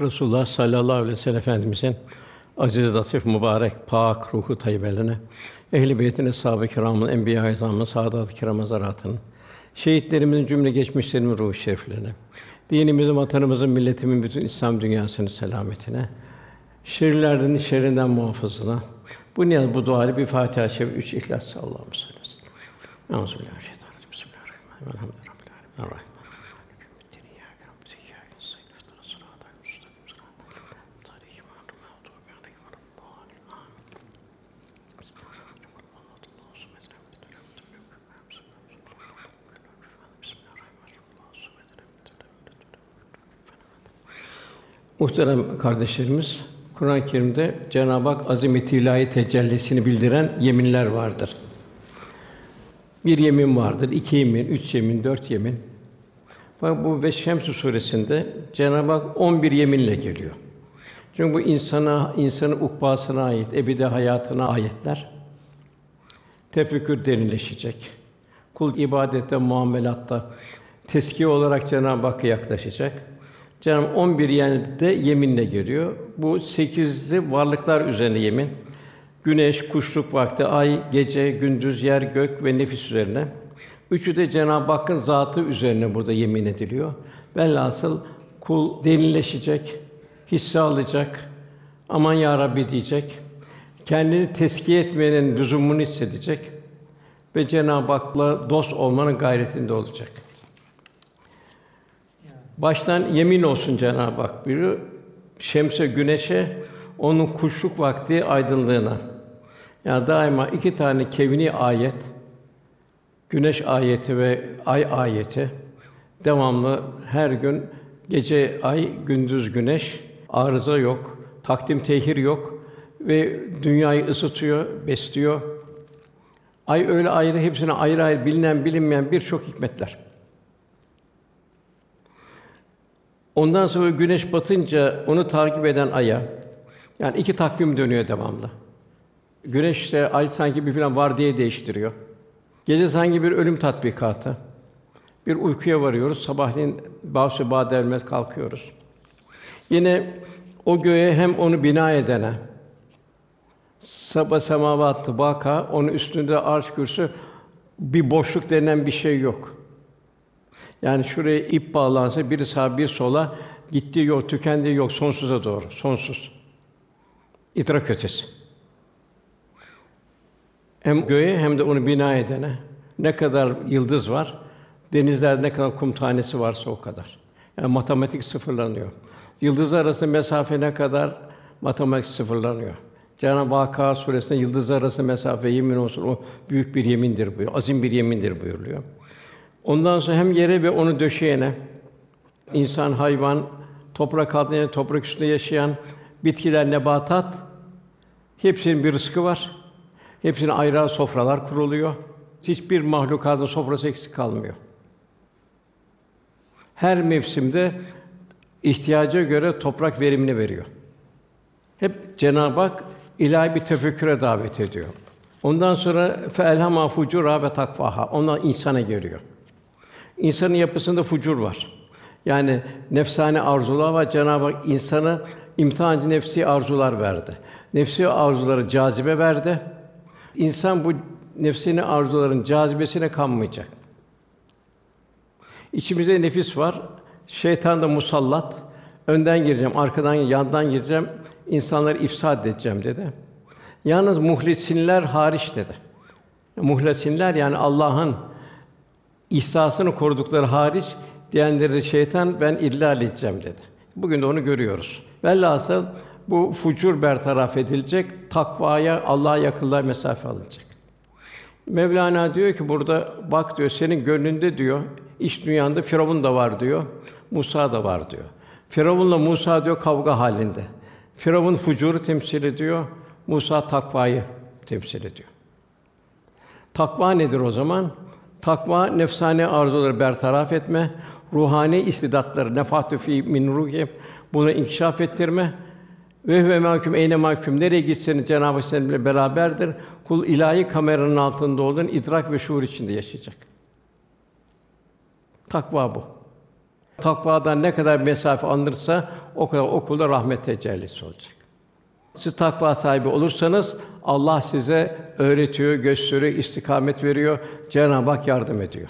Resulullah sallallahu aleyhi ve sellem Efendimizin aziz, latif, mübarek, pak ruhu tayyibelerine, ehl-i beytine, sahabe-i kiramın, enbiya-i azamın, saadat-ı kiram şehitlerimizin cümle geçmişlerimizin ruhu şeriflerine, dinimizin, vatanımızın, milletimin bütün İslam dünyasının selametine, şerlerden, şerrinden muhafızına. Bu niyaz, bu duayla bir Fatiha-i üç İhlas. Allah'ım sallallahu aleyhi ve sellem. Euzubillahimineşşeytanirracim. Bismillahirrahmanirrahim. Muhterem kardeşlerimiz, Kur'an-ı Kerim'de Cenab-ı Hak azameti ilahi tecellisini bildiren yeminler vardır. Bir yemin vardır, iki yemin, üç yemin, dört yemin. Fakat bu ve Şems suresinde Cenab-ı Hak 11 yeminle geliyor. Çünkü bu insana, insanın ukbasına ait, ebedi hayatına ayetler. Tefekkür derinleşecek. Kul ibadette, muamelatta teskiye olarak Cenab-ı Hakk'a yaklaşacak. Cenab-ı 11 yerde yeminle geliyor. Bu sekizli varlıklar üzerine yemin. Güneş, kuşluk vakti, ay, gece, gündüz, yer, gök ve nefis üzerine. Üçü de Cenab-ı Hakk'ın zatı üzerine burada yemin ediliyor. Velhasıl kul derinleşecek, hisse alacak, aman ya Rabbi diyecek, kendini teskiye etmenin lüzumunu hissedecek ve Cenab-ı Hak'la dost olmanın gayretinde olacak. Baştan yemin olsun Cenab-ı Hak buyuruyor. Şemse güneşe onun kuşluk vakti aydınlığına. Yani daima iki tane kevni ayet, güneş ayeti ve ay ayeti devamlı her gün gece ay, gündüz güneş, arıza yok, takdim tehir yok ve dünyayı ısıtıyor, besliyor. Ay öyle ayrı, hepsine ayrı ayrı bilinen bilinmeyen birçok hikmetler. Ondan sonra güneş batınca onu takip eden aya, yani iki takvim dönüyor devamlı. Güneş işte ay sanki bir filan var diye değiştiriyor. Gece sanki bir ölüm tatbikatı. Bir uykuya varıyoruz. Sabahleyin bazı badermet kalkıyoruz. Yine o göğe hem onu bina edene sabah semavatı baka onun üstünde arş kürsü bir boşluk denen bir şey yok. Yani şuraya ip bağlansa biri sağa bir sola gittiği yol tükendiği yok sonsuza doğru sonsuz. İdrak ötesi. Hem göğe hem de onu bina edene ne kadar yıldız var, denizlerde ne kadar kum tanesi varsa o kadar. Yani matematik sıfırlanıyor. Yıldızlar arasında mesafe ne kadar matematik sıfırlanıyor. Cenab-ı Vakka suresinde yıldızlar arası mesafe yemin olsun o büyük bir yemindir buyuruyor. Azim bir yemindir buyuruluyor. Ondan sonra hem yere ve onu döşeyene, insan, hayvan, toprak altında, toprak üstünde yaşayan bitkiler, nebatat hepsinin bir rızkı var. Hepsine ayrı sofralar kuruluyor. Hiçbir mahlukatın sofrası eksik kalmıyor. Her mevsimde ihtiyaca göre toprak verimini veriyor. Hep Cenab-ı Hak ilahi bir tefekküre davet ediyor. Ondan sonra fe'elhama fucura ve takvaha. Ondan insana geliyor. İnsanın yapısında fucur var. Yani nefsane arzular var. Cenab-ı Hak insana imtihancı nefsi arzular verdi. Nefsi arzuları cazibe verdi. İnsan bu nefsini arzuların cazibesine kanmayacak. İçimizde nefis var. Şeytan da musallat. Önden gireceğim, arkadan, yandan gireceğim. İnsanları ifsad edeceğim dedi. Yalnız muhlisinler hariç dedi. Muhlesinler yani Allah'ın ihsasını korudukları hariç diyenleri şeytan ben illal edeceğim dedi. Bugün de onu görüyoruz. Velhasıl bu fucur bertaraf edilecek, takvaya, Allah'a yakınlığa mesafe alınacak. Mevlana diyor ki burada bak diyor senin gönlünde diyor iç dünyanda Firavun da var diyor. Musa da var diyor. Firavunla Musa diyor kavga halinde. Firavun fucuru temsil ediyor. Musa takvayı temsil ediyor. Takva nedir o zaman? Takva nefsane arzuları bertaraf etme, ruhani istidatları nefahtü fi min ruhi bunu inkişaf ettirme ve ve mahkum eyne mahkum nereye gitseniz Cenab-ı Hak beraberdir. Kul ilahi kameranın altında olduğun idrak ve şuur içinde yaşayacak. Takva bu. Takvadan ne kadar mesafe alınırsa o kadar okulda rahmet tecellisi olacak. Siz takva sahibi olursanız Allah size öğretiyor, gösteriyor, istikamet veriyor. Cenab-ı Hak yardım ediyor.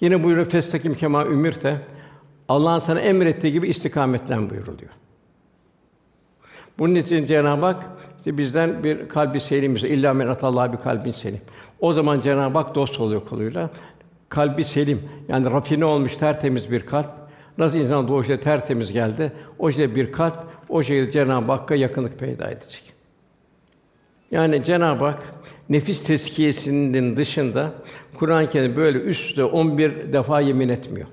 Yine buyuruyor festakim kema ümirte. Allah'ın sana emrettiği gibi istikametten buyuruluyor. Bunun için Cenab-ı Hak işte bizden bir kalbi selim illa men atallah bir kalbin selim. O zaman Cenab-ı Hak dost oluyor kuluyla. Kalbi selim yani rafine olmuş tertemiz bir kalp. Nasıl insan doğuşta tertemiz geldi, o şekilde bir kalp o şekilde Cenab-ı Hakk'a yakınlık peyda edecek. Yani Cenab-ı Hak nefis tezkiyesinin dışında Kur'an-ı Kerim böyle üstte 11 defa yemin etmiyor.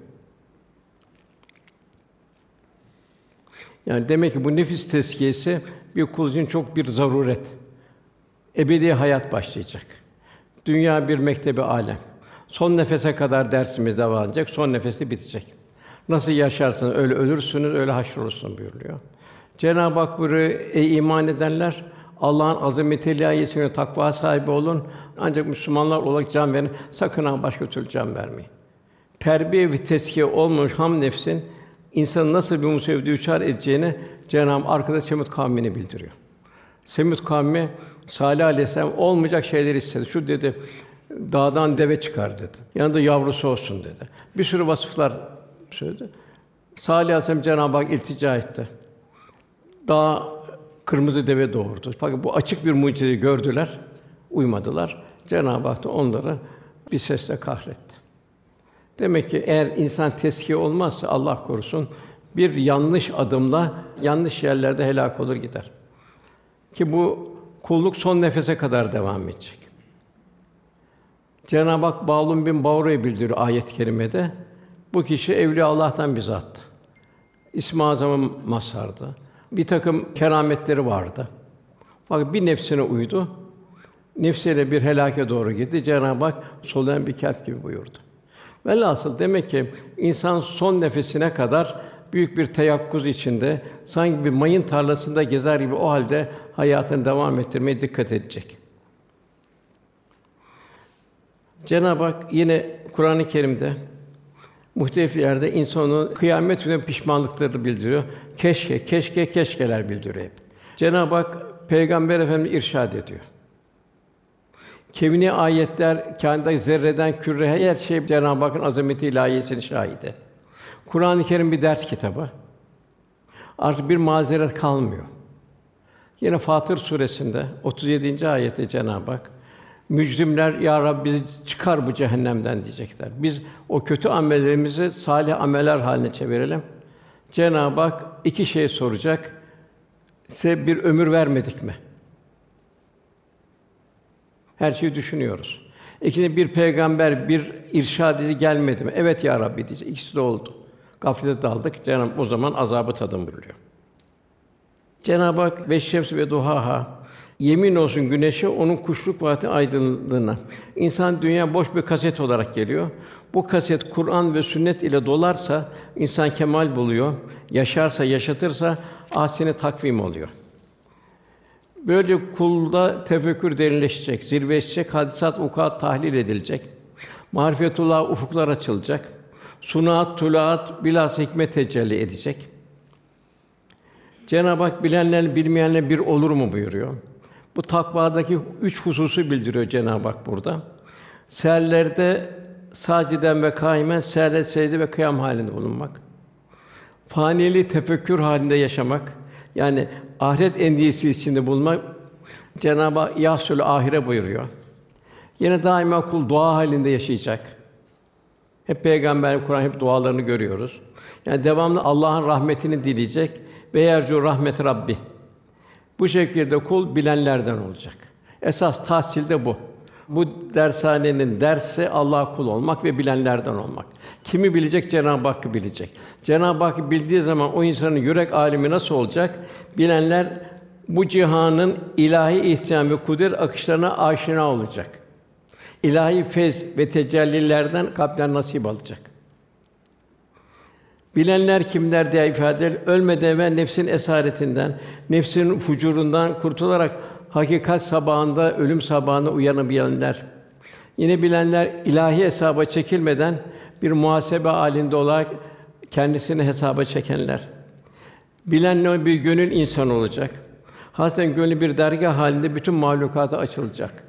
Yani demek ki bu nefis tezkiyesi bir kul için çok bir zaruret. Ebedi hayat başlayacak. Dünya bir mektebi alem. Son nefese kadar dersimiz devam edecek, son nefeste bitecek. Nasıl yaşarsınız öyle ölürsünüz, öyle haşrolursunuz buyuruyor. Cenab-ı Hak buyuruyor, ey iman edenler, Allah'ın azameti ilahiyesine takva sahibi olun. Ancak Müslümanlar olarak can verin. Sakın ha başka türlü can vermeyin. Terbiye ve teskiye olmamış ham nefsin insanı nasıl bir musibet düçar edeceğini Cenab-ı Hak arkada Semut kavmini bildiriyor. Semut kavmi Salih Aleyhisselam olmayacak şeyler istedi. Şu dedi, dağdan deve çıkar dedi. Yanında yavrusu olsun dedi. Bir sürü vasıflar söyledi. Salih Aleyhisselam Cenab-ı Hak iltica etti. Dağ kırmızı deve doğurdu. Fakat bu açık bir mucize gördüler, uymadılar. Cenab-ı Hak da onları bir sesle kahretti. Demek ki eğer insan teskiye olmazsa Allah korusun bir yanlış adımla yanlış yerlerde helak olur gider. Ki bu kulluk son nefese kadar devam edecek. Cenab-ı Hak Bağlum bin Bavru'yu bildiriyor ayet-i kerimede. Bu kişi evliya Allah'tan bir zat. İsmi Azam'ın mazhardı. Bir takım kerametleri vardı. Fakat bir nefsine uydu. Nefsiyle bir helake doğru gitti. Cenab-ı Hak solayan bir kalp gibi buyurdu. Velhasıl demek ki insan son nefesine kadar büyük bir teyakkuz içinde, sanki bir mayın tarlasında gezer gibi o halde hayatını devam ettirmeye dikkat edecek. Cenab-ı Hak yine Kur'an-ı Kerim'de muhtelif yerde insanın kıyamet günü pişmanlıkları bildiriyor. Keşke, keşke, keşkeler bildiriyor hep. Cenab-ı Hak Peygamber Efendimiz irşad ediyor. Kevni ayetler, kainatı zerreden küre her şey Cenab-ı Hakk'ın azameti ilahiyesinin şahidi. Kur'an-ı Kerim bir ders kitabı. Artık bir mazeret kalmıyor. Yine Fatır suresinde 37. ayette Cenab-ı Hak mücrimler ya Rabbi çıkar bu cehennemden diyecekler. Biz o kötü amellerimizi salih ameller haline çevirelim. Cenab-ı Hak iki şey soracak. Size bir ömür vermedik mi? Her şeyi düşünüyoruz. İkinci bir peygamber, bir irşad edici gelmedi mi? Evet ya Rabbi diyecek. İkisi de oldu. Gaflete daldık. Cenab-ı o zaman azabı tadın buyuruyor. Cenab-ı Hak ve şems ve duhaha yemin olsun güneşe onun kuşluk vakti aydınlığına. İnsan dünya boş bir kaset olarak geliyor. Bu kaset Kur'an ve sünnet ile dolarsa insan kemal buluyor. Yaşarsa, yaşatırsa ahsene takvim oluyor. Böyle kulda tefekkür derinleşecek, zirveleşecek, hadisat ukat tahlil edilecek. Marifetullah ufuklar açılacak. Sunaat, tulaat bilhas hikmet tecelli edecek. Cenab-ı Hak bilenler bilmeyenler bir olur mu buyuruyor. Bu takvadaki üç hususu bildiriyor Cenab-ı Hak burada. Seherlerde saciden ve kaimen, seherlet secde ve kıyam halinde bulunmak. Fanili tefekkür halinde yaşamak. Yani ahiret endişesi içinde bulunmak Cenab-ı Hak yasül ahire buyuruyor. Yine daima kul dua halinde yaşayacak. Hep peygamber Kur'an hep dualarını görüyoruz. Yani devamlı Allah'ın rahmetini dileyecek ve yercu rahmet Rabbi. Bu şekilde kul bilenlerden olacak. Esas tahsil de bu. Bu dershanenin dersi Allah kul olmak ve bilenlerden olmak. Kimi bilecek? Cenab-ı Hakk'ı bilecek. Cenab-ı Hakk'ı bildiği zaman o insanın yürek alimi nasıl olacak? Bilenler bu cihanın ilahi ihtimam ve kudret akışlarına aşina olacak. İlahi fez ve tecellilerden kalpler nasip alacak. Bilenler kimler diye ifade edilir. Ölmeden evvel nefsin esaretinden, nefsin fucurundan kurtularak hakikat sabahında, ölüm sabahında uyanabilenler. Yine bilenler ilahi hesaba çekilmeden bir muhasebe halinde olarak kendisini hesaba çekenler. Bilen bir gönül insan olacak. Hasten gönlü bir dergah halinde bütün mahlukata açılacak.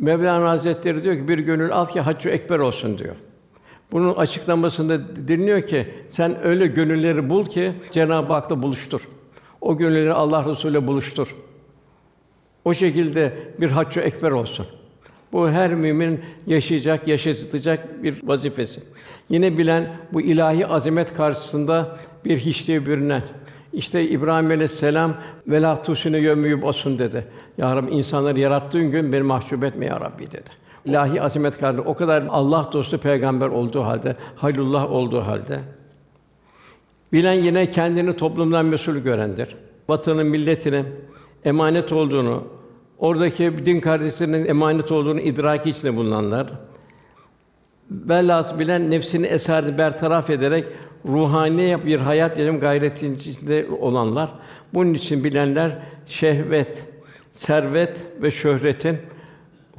Mevlana Hazretleri diyor ki bir gönül al ki haccı ekber olsun diyor. Bunun açıklamasında deniliyor ki sen öyle gönülleri bul ki Cenab-ı Hak'la buluştur. O gönülleri Allah Resulü'yle buluştur. O şekilde bir haccı ekber olsun. Bu her mümin yaşayacak, yaşatacak bir vazifesi. Yine bilen bu ilahi azamet karşısında bir hiçliğe bürünen. İşte İbrahim Aleyhisselam vela tusunu yömüyüp olsun dedi. Ya Rabbi insanları yarattığın gün beni mahcup etme ya Rabbi dedi. İlahi azamet karşısında o kadar Allah dostu peygamber olduğu halde, halullah olduğu halde bilen yine kendini toplumdan mesul görendir. Vatanın, milletinin emanet olduğunu, oradaki din kardeşlerinin emanet olduğunu idraki içinde bulunanlar, velhâsıl bilen nefsini esarini bertaraf ederek ruhani bir hayat yaşam gayretinin içinde olanlar, bunun için bilenler şehvet, servet ve şöhretin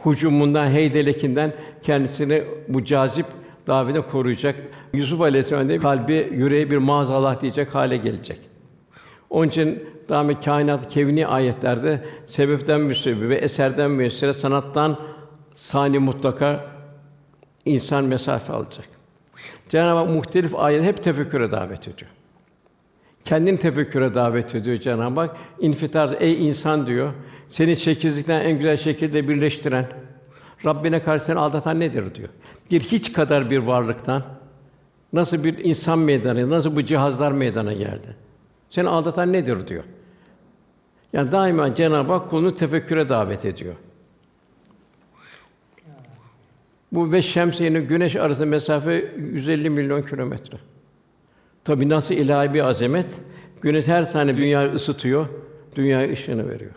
hucumundan, heydelekinden kendisini bu cazip davete koruyacak. Yusuf Aleyhisselam kalbi, yüreği bir maazallah diyecek hale gelecek. Onun için daimi kainat kevni ayetlerde sebepten müsebbibe, eserden müessire, sanattan sani mutlaka insan mesafe alacak. Cenab-ı Hak muhtelif ayet hep tefekküre davet ediyor. Kendini tefekküre davet ediyor Cenab-ı Hak. İnfitar ey insan diyor. Seni çekizlikten en güzel şekilde birleştiren, Rabbine karşı seni aldatan nedir diyor. Bir hiç kadar bir varlıktan nasıl bir insan meydana, nasıl bu cihazlar meydana geldi? Seni aldatan nedir diyor. Yani daima Cenab-ı Hak kulunu tefekküre davet ediyor. Bu ve şemsiyenin güneş arasında mesafe 150 milyon kilometre. Tabi nasıl ilahi bir azamet, güneş her saniye dünyayı ısıtıyor, dünyaya ışığını veriyor.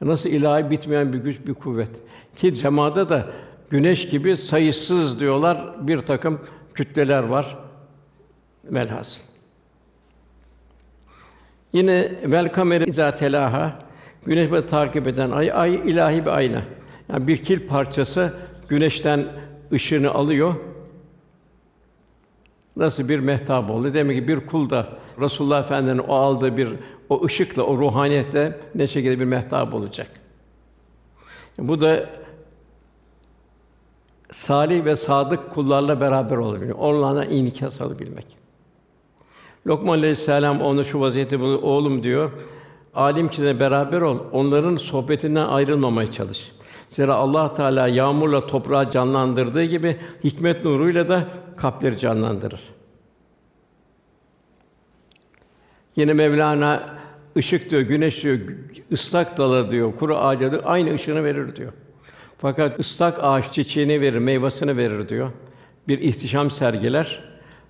Nasıl ilahi bitmeyen bir güç, bir kuvvet. Ki semada da güneş gibi sayısız diyorlar bir takım kütleler var. Velhasıl. Yine vel kameri izâ telaha güneş böyle takip eden ay ay ilahi bir ayna. Yani bir kil parçası güneşten ışığını alıyor. Nasıl bir mehtap oldu? Demek ki bir kul da Resulullah Efendimiz'in o aldığı bir o ışıkla, o ruhaniyetle ne şekilde bir mehtap olacak. Bu da salih ve sadık kullarla beraber olabilmek, onlarla inikas alabilmek. Lokman Aleyhisselam onu şu vaziyette buluyor, oğlum diyor, alim kişilerle beraber ol, onların sohbetinden ayrılmamaya çalış. Zira Allah Teala yağmurla toprağı canlandırdığı gibi hikmet nuruyla da kalpleri canlandırır. Yine Mevlana ışık diyor, güneş diyor, ıslak dala diyor, kuru ağaca diyor, aynı ışığını verir diyor. Fakat ıslak ağaç çiçeğini verir, meyvasını verir diyor. Bir ihtişam sergiler.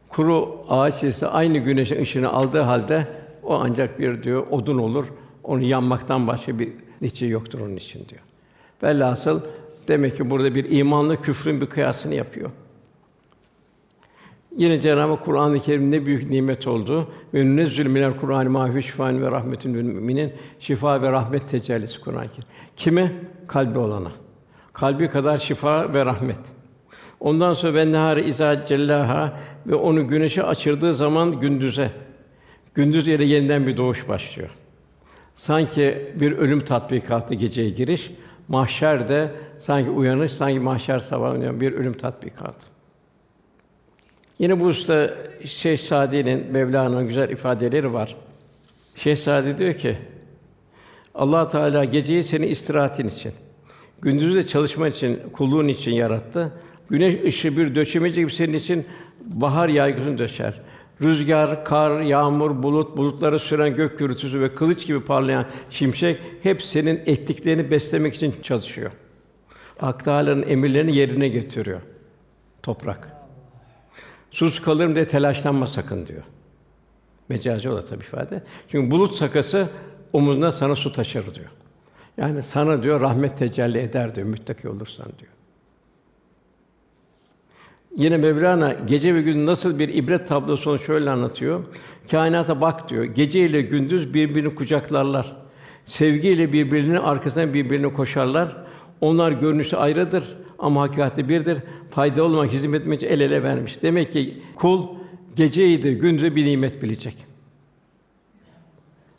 Kuru ağaç ise aynı güneşin ışığını aldığı halde o ancak bir diyor odun olur. Onu yanmaktan başka bir netice yoktur onun için diyor. Velhasıl demek ki burada bir imanlı küfrün bir kıyasını yapıyor. Yine Cenab-ı Kur'an-ı Kerim ne büyük nimet oldu. Ve nezzül minel Kur'an ma şifaen ve rahmetün müminin şifa ve rahmet tecellisi Kur'an-ı Kerim. Kime? Kalbi olana. Kalbi kadar şifa ve rahmet. Ondan sonra ben nehâre izâ cellaha ve onu güneşe açırdığı zaman gündüze. Gündüz yere yeniden bir doğuş başlıyor. Sanki bir ölüm tatbikatı geceye giriş, mahşer de sanki uyanış, sanki mahşer sabah bir ölüm tatbikatı. Yine bu usta Şeyh Sadi'nin Mevlana'nın güzel ifadeleri var. Şeyh Sadi diyor ki: Allah Teala geceyi seni istirahatin için, gündüzü de çalışma için, kulluğun için yarattı. Güneş ışığı bir döşemeci gibi senin için bahar yaygısını döşer. Rüzgar, kar, yağmur, bulut, bulutları süren gök gürültüsü ve kılıç gibi parlayan şimşek hep senin ettiklerini beslemek için çalışıyor. Hak emirlerini yerine getiriyor. Toprak. Sus kalırım diye telaşlanma sakın diyor. Mecazi olarak tabii ifade. Çünkü bulut sakası omuzuna sana su taşır diyor. Yani sana diyor rahmet tecelli eder diyor müttaki olursan diyor. Yine Mevlana gece ve gün nasıl bir ibret tablosunu şöyle anlatıyor. Kainata bak diyor. Gece ile gündüz birbirini kucaklarlar. Sevgiyle birbirinin arkasından birbirine koşarlar. Onlar görünüşü ayrıdır ama hakikati birdir. Fayda olmak, hizmet etmek için el ele vermiş. Demek ki kul geceyi de gündüzü bir nimet bilecek.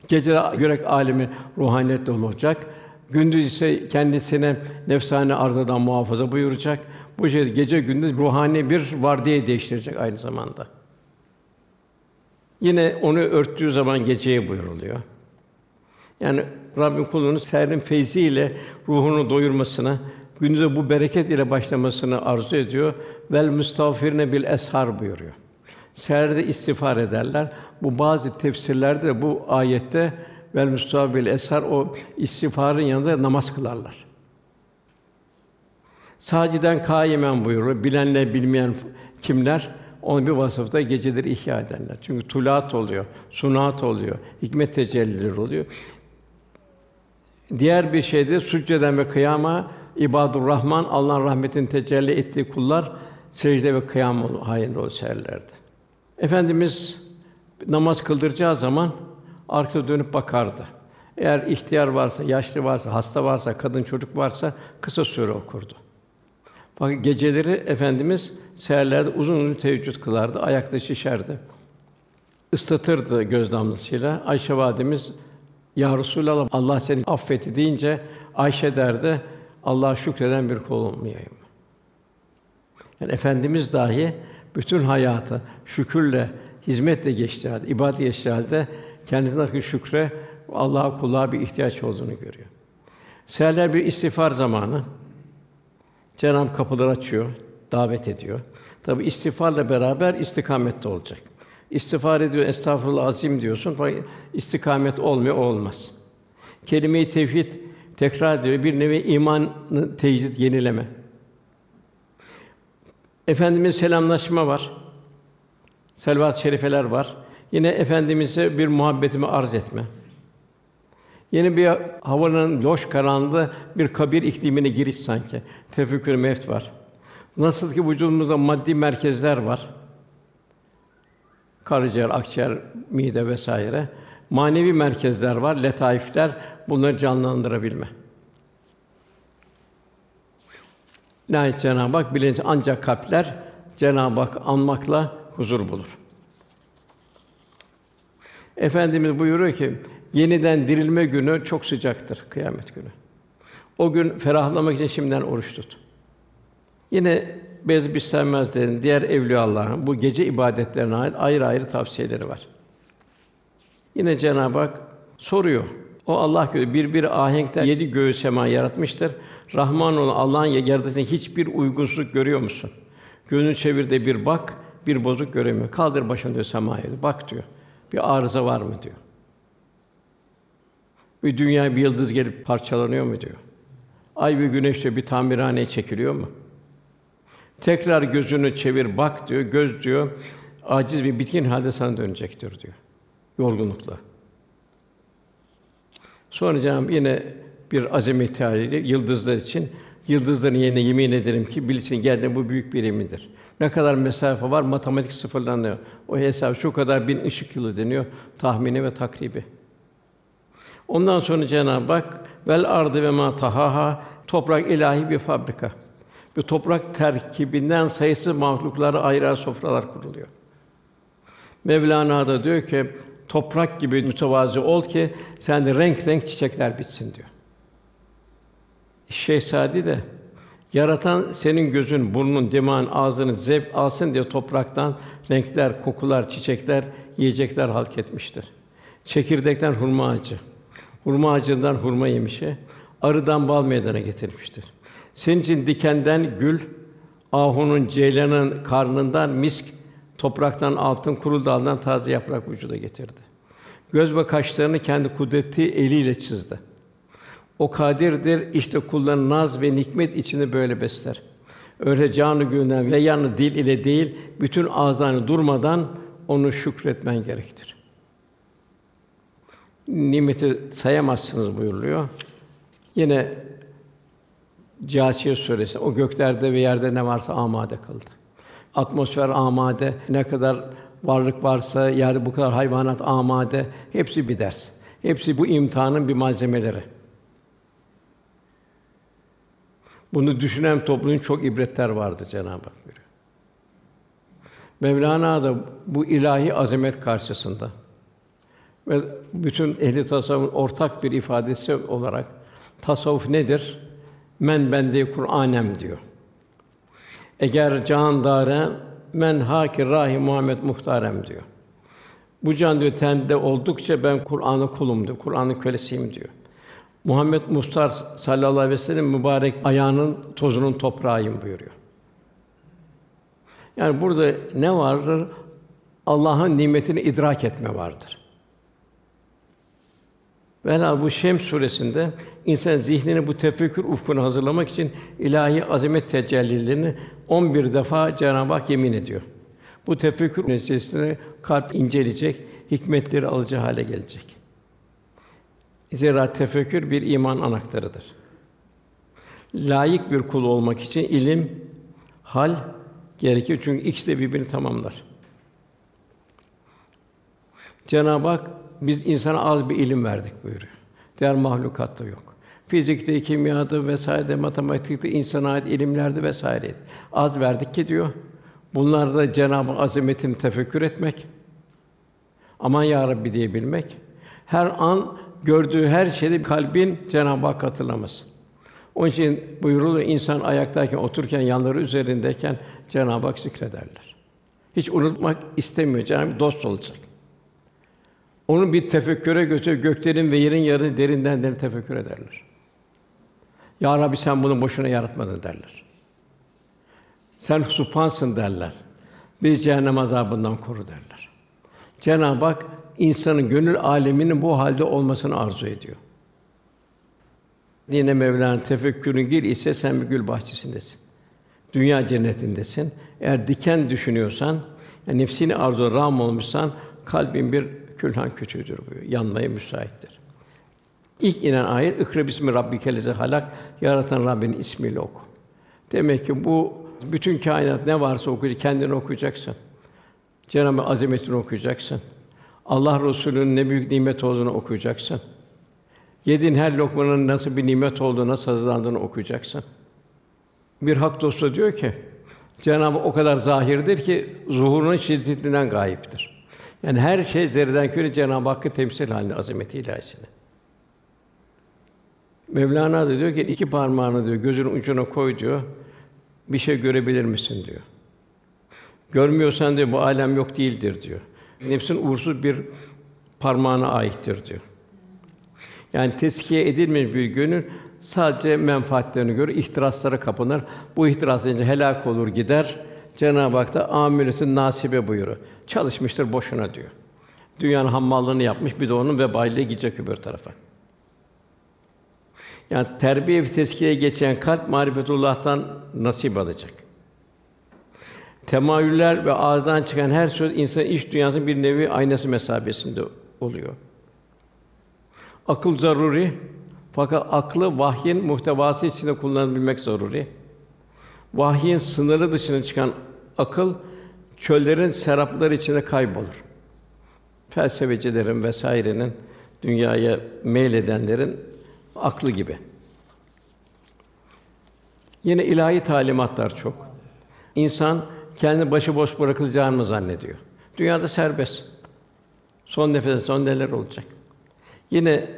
Gece yürek alemi ruhaniyet dolu olacak. Gündüz ise kendisine nefsane arzudan muhafaza buyuracak. Bu şekilde gece gündüz ruhani bir vardiya değiştirecek aynı zamanda. Yine onu örttüğü zaman geceye buyuruluyor. Yani Rabbim kulunun serin feyziyle ruhunu doyurmasını, gündüze bu bereket ile başlamasını arzu ediyor. Vel müstağfirine bil eshar buyuruyor. Seherde istiğfar ederler. Bu bazı tefsirlerde de bu ayette vel müstağfir bil eshar o istiğfarın yanında namaz kılarlar. Saciden kaimen buyuruyor. Bilenle bilmeyen kimler onun bir vasıfta geceleri ihya ederler. Çünkü tulat oluyor, sunat oluyor, hikmet tecellileri oluyor. Diğer bir şeyde succeden ve kıyama ibadur Rahman Allah'ın rahmetini tecelli ettiği kullar secde ve kıyam halinde olurlardı. Efendimiz namaz kıldıracağı zaman arkaya dönüp bakardı. Eğer ihtiyar varsa, yaşlı varsa, hasta varsa, kadın çocuk varsa kısa süre okurdu. Fakat geceleri efendimiz seherlerde uzun uzun teheccüd kılardı, ayakta şişerdi. Islatırdı göz damlasıyla. Ayşe validemiz ya Resulallah Allah seni affetti deyince Ayşe derdi Allah'a şükreden bir kul olmayayım. Yani efendimiz dahi bütün hayatı şükürle, hizmetle geçti halde, ibadet geçti halde kendisindeki şükre Allah'a kulluğa bir ihtiyaç olduğunu görüyor. Seherler bir istiğfar zamanı. Cenab-ı kapıları açıyor, davet ediyor. Tabi istiğfarla beraber istikamette olacak. İstiğfar ediyor, estağfurullah azim diyorsun fakat istikamet olmuyor, olmaz. Kelime-i tevhid tekrar ediyor, bir nevi imanı tecdid, yenileme. Efendimiz selamlaşma var. Selvat şerifeler var. Yine efendimize bir muhabbetimi arz etme. Yeni bir havanın loş karanlığı bir kabir iklimine giriş sanki. Tefekkür mevt var. Nasıl ki vücudumuzda maddi merkezler var. Karaciğer, akciğer, mide vesaire. Manevi merkezler var, letaifler. Bunları canlandırabilme. Nihayet Cenab-ı Hak bilinç ancak kalpler Cenab-ı Hak anmakla huzur bulur. Efendimiz buyuruyor ki yeniden dirilme günü çok sıcaktır kıyamet günü. O gün ferahlamak için şimdiden oruç tut. Yine Beyazıt Bistami Hazretleri'nin diğer evliya Allah'ın bu gece ibadetlerine ait ayrı ayrı tavsiyeleri var. Yine Cenab-ı Hak soruyor. O Allah göğü bir bir ahenkten yedi göğü sema yaratmıştır. Rahman olan Allah'ın yaratışına hiçbir uygunsuzluk görüyor musun? Gözünü çevir de bir bak, bir bozuk göremiyor. Kaldır başını diyor semaya. Bak diyor. Bir arıza var mı diyor. Bir dünya bir yıldız gelip parçalanıyor mu diyor. Ay ve güneş diyor bir tamirhaneye çekiliyor mu? Tekrar gözünü çevir bak diyor. Göz diyor aciz ve bitkin halde sana dönecektir diyor. Yorgunlukla. Sonra Cenab-ı yine bir azamet haliyle yıldızlar için yıldızların yerine yemin ederim ki bilsin geldi bu büyük bir yemindir. Ne kadar mesafe var matematik sıfırlanıyor. O hesap şu kadar bin ışık yılı deniyor tahmini ve takribi. Ondan sonra Cenab-ı Hak vel ardı ve ma tahaha toprak ilahi bir fabrika. Bu toprak terkibinden sayısız mahluklara ayrı ayrı sofralar kuruluyor. Mevlana da diyor ki toprak gibi mütevazi ol ki sen de renk renk çiçekler bitsin diyor. Şehzadi de yaratan senin gözün, burnun, dimağın, ağzını zevk alsın diye topraktan renkler, kokular, çiçekler, yiyecekler halk etmiştir. Çekirdekten hurma ağacı, hurma ağacından hurma yemişi, arıdan bal meydana getirmiştir. Senin için dikenden gül, ahunun, ceylanın karnından misk, topraktan altın, kuru daldan taze yaprak vücuda getirdi. Göz ve kaşlarını kendi kudreti eliyle çizdi. O kadirdir, işte kulların naz ve nikmet içinde böyle besler. Öyle canı gönülden ve yanı dil ile değil, bütün ağızlarını durmadan onu şükretmen gerektir. Nimeti sayamazsınız buyuruluyor. Yine Câsiye suresi o göklerde ve yerde ne varsa amade kıldı. Atmosfer amade, ne kadar varlık varsa, yerde bu kadar hayvanat amade, hepsi bir ders. Hepsi bu imtihanın bir malzemeleri. Bunu düşünen toplumun çok ibretler vardı Cenab-ı Hak buyuruyor. Mevlana da bu ilahi azamet karşısında ve bütün ehli tasavvufun ortak bir ifadesi olarak tasavvuf nedir? Men bende Kur'anem diyor. Eğer can dare men haki rahi Muhammed muhtarem diyor. Bu can diyor tende oldukça ben Kur'an'ı kulum diyor. Kur'an'ın kölesiyim diyor. Muhammed Muhtar sallallahu aleyhi ve sellem mübarek ayağının tozunun toprağıyım buyuruyor. Yani burada ne vardır? Allah'ın nimetini idrak etme vardır. Vela bu Şems suresinde insan zihnini bu tefekkür ufkuna hazırlamak için ilahi azamet tecellilerini 11 defa Cenab-ı Hak yemin ediyor. Bu tefekkür neticesinde kalp inceleyecek, hikmetleri alıcı hale gelecek. Zira tefekkür bir iman anahtarıdır. Layık bir kul olmak için ilim, hal gerekir çünkü ikisi de birbirini tamamlar. Cenab-ı Hak biz insana az bir ilim verdik buyuruyor. Diğer mahlukatta yok. Fizikte, kimyada vesaire, matematikte insana ait ilimlerde vesaire az verdik ki diyor. Bunlar da Cenab-ı azametini tefekkür etmek. Aman ya Rabbi diyebilmek. Her an gördüğü her şeyde kalbin Cenab-ı Hak hatırlaması. Onun için buyurulur insan ayaktayken, otururken, yanları üzerindeyken Cenab-ı Hak zikrederler. Hiç unutmak istemiyor. Cenab-ı Hak dost olacak. Onu bir tefekküre götür, göklerin ve yerin yarı derinden derin tefekkür ederler. Ya Rabbi sen bunu boşuna yaratmadın derler. Sen supansın derler. Biz cehennem azabından koru derler. Cenab-ı Hak insanın gönül aleminin bu halde olmasını arzu ediyor. Yine Mevlana tefekkürün gir ise sen bir gül bahçesindesin. Dünya cennetindesin. Eğer diken düşünüyorsan, yani nefsini arzu ram olmuşsan kalbin bir külhan küçüğüdür bu. Yanmaya müsaittir. İlk inen ayet İkra bismi rabbikellezi halak yaratan Rabbinin ismiyle oku. Demek ki bu bütün kainat ne varsa okuyacak, kendini okuyacaksın. Cenab-ı azametini okuyacaksın. Allah Resulü'nün ne büyük nimet olduğunu okuyacaksın. Yediğin her lokmanın nasıl bir nimet olduğunu, nasıl hazırlandığını okuyacaksın. Bir hak dostu diyor ki, Cenab-ı o kadar zahirdir ki zuhurunun şiddetinden gayiptir. Yani her şey zerreden küre Cenab-ı Hakk'ı temsil halinde azameti ilahisini. Mevlana da diyor ki iki parmağını diyor gözünün ucuna koy diyor. Bir şey görebilir misin diyor. Görmüyorsan diyor bu alem yok değildir diyor. Nefsin uğursuz bir parmağına aittir diyor. Yani teskiye edilmemiş bir gönül sadece menfaatlerini görür, ihtiraslara kapınır. Bu ihtiras helak olur gider. Cenab-ı Hak da amiletin nasibe buyuruyor. Çalışmıştır boşuna diyor. Dünyanın hammallığını yapmış bir de onun vebaliyle gidecek öbür tarafa. Yani terbiye ve tezkiyeye geçen kalp marifetullah'tan nasip alacak. Temayüller ve ağızdan çıkan her söz insan iç dünyasının bir nevi aynası mesabesinde oluyor. Akıl zaruri fakat aklı vahyin muhtevası içinde kullanabilmek zaruri. Vahyin sınırı dışına çıkan akıl çöllerin serapları içinde kaybolur. Felsefecilerin vesairenin dünyaya meyledenlerin aklı gibi. Yine ilahi talimatlar çok. İnsan kendi başıboş bırakılacağını mı zannediyor? Dünyada serbest. Son nefes son neler olacak? Yine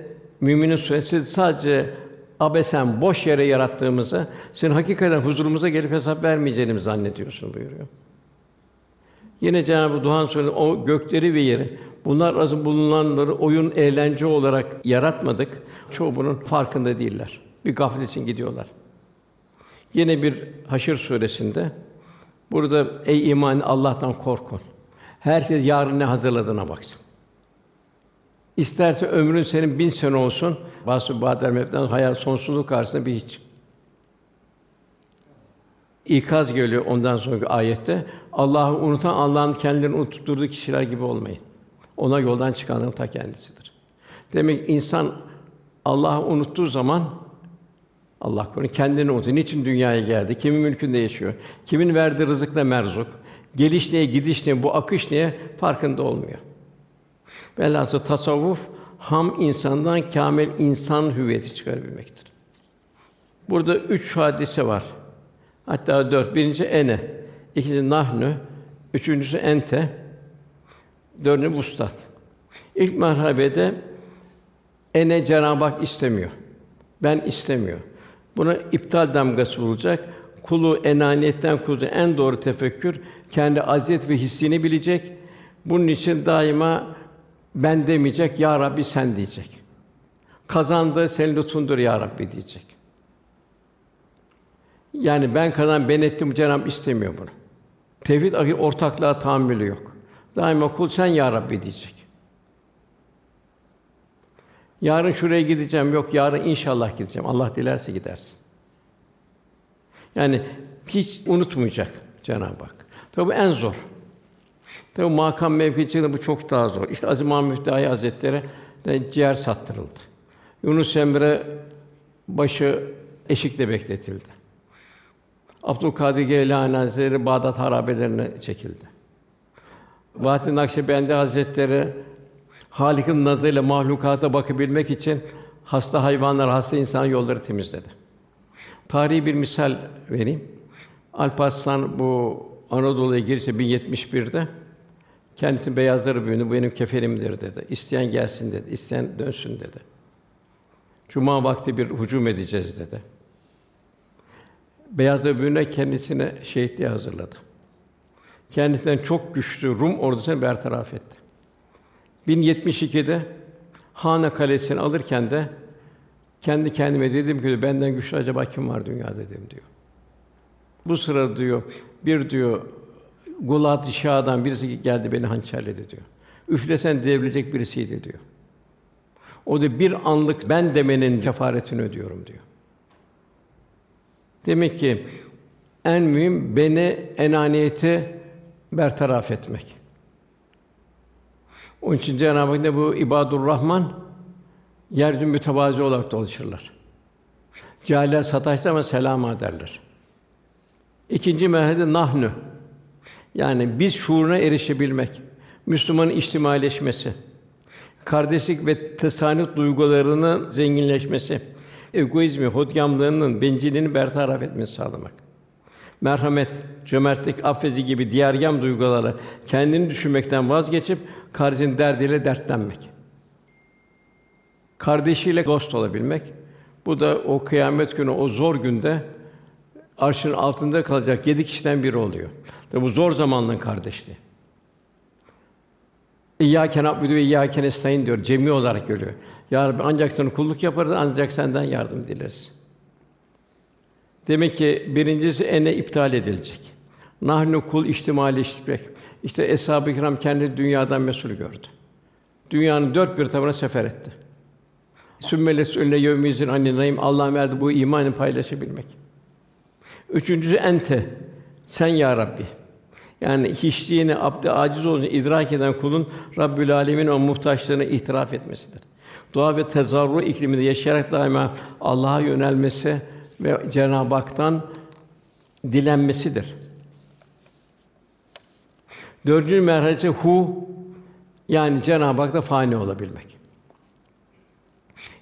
müminin suresi sadece abesen boş yere yarattığımızı, senin hakikaten huzurumuza gelip hesap vermeyeceğini zannediyorsun buyuruyor. Yine Cenab-ı Duhan Suresi o gökleri ve yeri bunlar arasında bulunanları oyun eğlence olarak yaratmadık. Çoğu bunun farkında değiller. Bir gaflet için gidiyorlar. Yine bir Haşr suresinde burada ey iman Allah'tan korkun. Herkes yarın ne hazırladığına baksın. İsterse ömrün senin bin sene olsun, bazı badel mevten hayal sonsuzluk karşısında bir hiç. İkaz geliyor ondan sonraki ayette. Allah'ı unutan Allah'ın kendilerini unutturduğu kişiler gibi olmayın. Ona yoldan çıkanların ta kendisidir. Demek insan Allah'ı unuttuğu zaman Allah korusun kendini unutuyor. Niçin dünyaya geldi? Kimin mülkünde yaşıyor? Kimin verdiği rızıkla merzuk? Geliş neye, gidiş neye, bu akış neye farkında olmuyor. Velhâsıl tasavvuf ham insandan kâmil insan hüviyeti çıkarabilmektir. Burada üç hadise var. Hatta dört. Birinci ene, ikinci nahnu, üçüncüsü ente, dördüncü vustat. İlk merhabede ene Cenab-ı Hak istemiyor. Ben istemiyor. Buna iptal damgası bulacak. Kulu enaniyetten kurduğu en doğru tefekkür kendi aziyet ve hissini bilecek. Bunun için daima ben demeyecek, ya Rabbi sen diyecek. Kazandı senin lütfundur ya Rabbi diyecek. Yani ben kazan ben ettim Cenab istemiyor bunu. Tevhid ahi ortaklığa tahammülü yok. Daima kul sen ya Rabbi diyecek. Yarın şuraya gideceğim. Yok yarın inşallah gideceğim. Allah dilerse gidersin. Yani hiç unutmayacak Cenab-ı Hak. Tabi en zor. Tabi makam mevkiciliğinde bu çok daha zor. İşte Aziz Mahmud Dahi Hazretleri de ciğer sattırıldı. Yunus Emre başı eşikte bekletildi. Abdülkadir Geylani Hazretleri Bağdat harabelerine çekildi. Vahdettin Nakşibendi Hazretleri Halik'in nazarıyla mahlukata bakabilmek için hasta hayvanlar, hasta insan yolları temizledi. Tarihi bir misal vereyim. Alparslan bu Anadolu'ya girse 1071'de kendisi beyazları büyüdü, bu benim kefenimdir dedi. İsteyen gelsin dedi, isteyen dönsün dedi. Cuma vakti bir hücum edeceğiz dedi. Beyazlar büyüne kendisine şehitliğe hazırladı. Kendisinden çok güçlü Rum ordusunu bertaraf etti. 1072'de Hana Kalesi'ni alırken de kendi kendime dedim ki benden güçlü acaba kim var dünyada dedim diyor. Bu sırada diyor bir diyor Gulat Şah'dan birisi geldi beni hançerledi diyor. Üflesen devrilecek birisiydi diyor. O da bir anlık ben demenin kefaretini ödüyorum diyor. Demek ki en mühim beni enaniyeti bertaraf etmek. Onun için Cenab-ı Hak ne bu ibadur Rahman yeryüzü mütevazi olarak dolaşırlar. Cahiller sataşsa ama selam ederler. İkinci merhalede nahnu. Yani biz şuuruna erişebilmek, Müslümanın içtimaileşmesi, kardeşlik ve tesanüt duygularının zenginleşmesi, egoizmi, hodgamlığının, bencilliğini bertaraf etmesi sağlamak. Merhamet, cömertlik, affedici gibi diğer yam duyguları kendini düşünmekten vazgeçip kardeşin derdiyle dertlenmek. Kardeşiyle dost olabilmek. Bu da o kıyamet günü, o zor günde arşın altında kalacak yedi kişiden biri oluyor. Tabi bu zor zamanlığın kardeşliği. İyyâke na'budu ve iyyâke nestaîn diyor. Cemi olarak görüyor. Ya Rabbi ancak sana kulluk yaparız, ancak senden yardım dileriz. Demek ki birincisi ene iptal edilecek. Nahnu kul ihtimaleşmek. İşte eshab-ı kiram kendi dünyadan mesul gördü. Dünyanın dört bir tarafına sefer etti. Sümmeles önüne yevmizin anninayım Allah verdi bu imanı paylaşabilmek. Üçüncüsü ente. Sen ya Rabbi. Yani hiçliğini, abd aciz olduğunu idrak eden kulun Rabbül Alemin o muhtaçlığını itiraf etmesidir. Dua ve tezarru ikliminde yaşayarak daima Allah'a yönelmesi ve Cenab-ı Hak'tan dilenmesidir. Dördüncü merhalesi hu yani Cenab-ı Hak'ta fani olabilmek.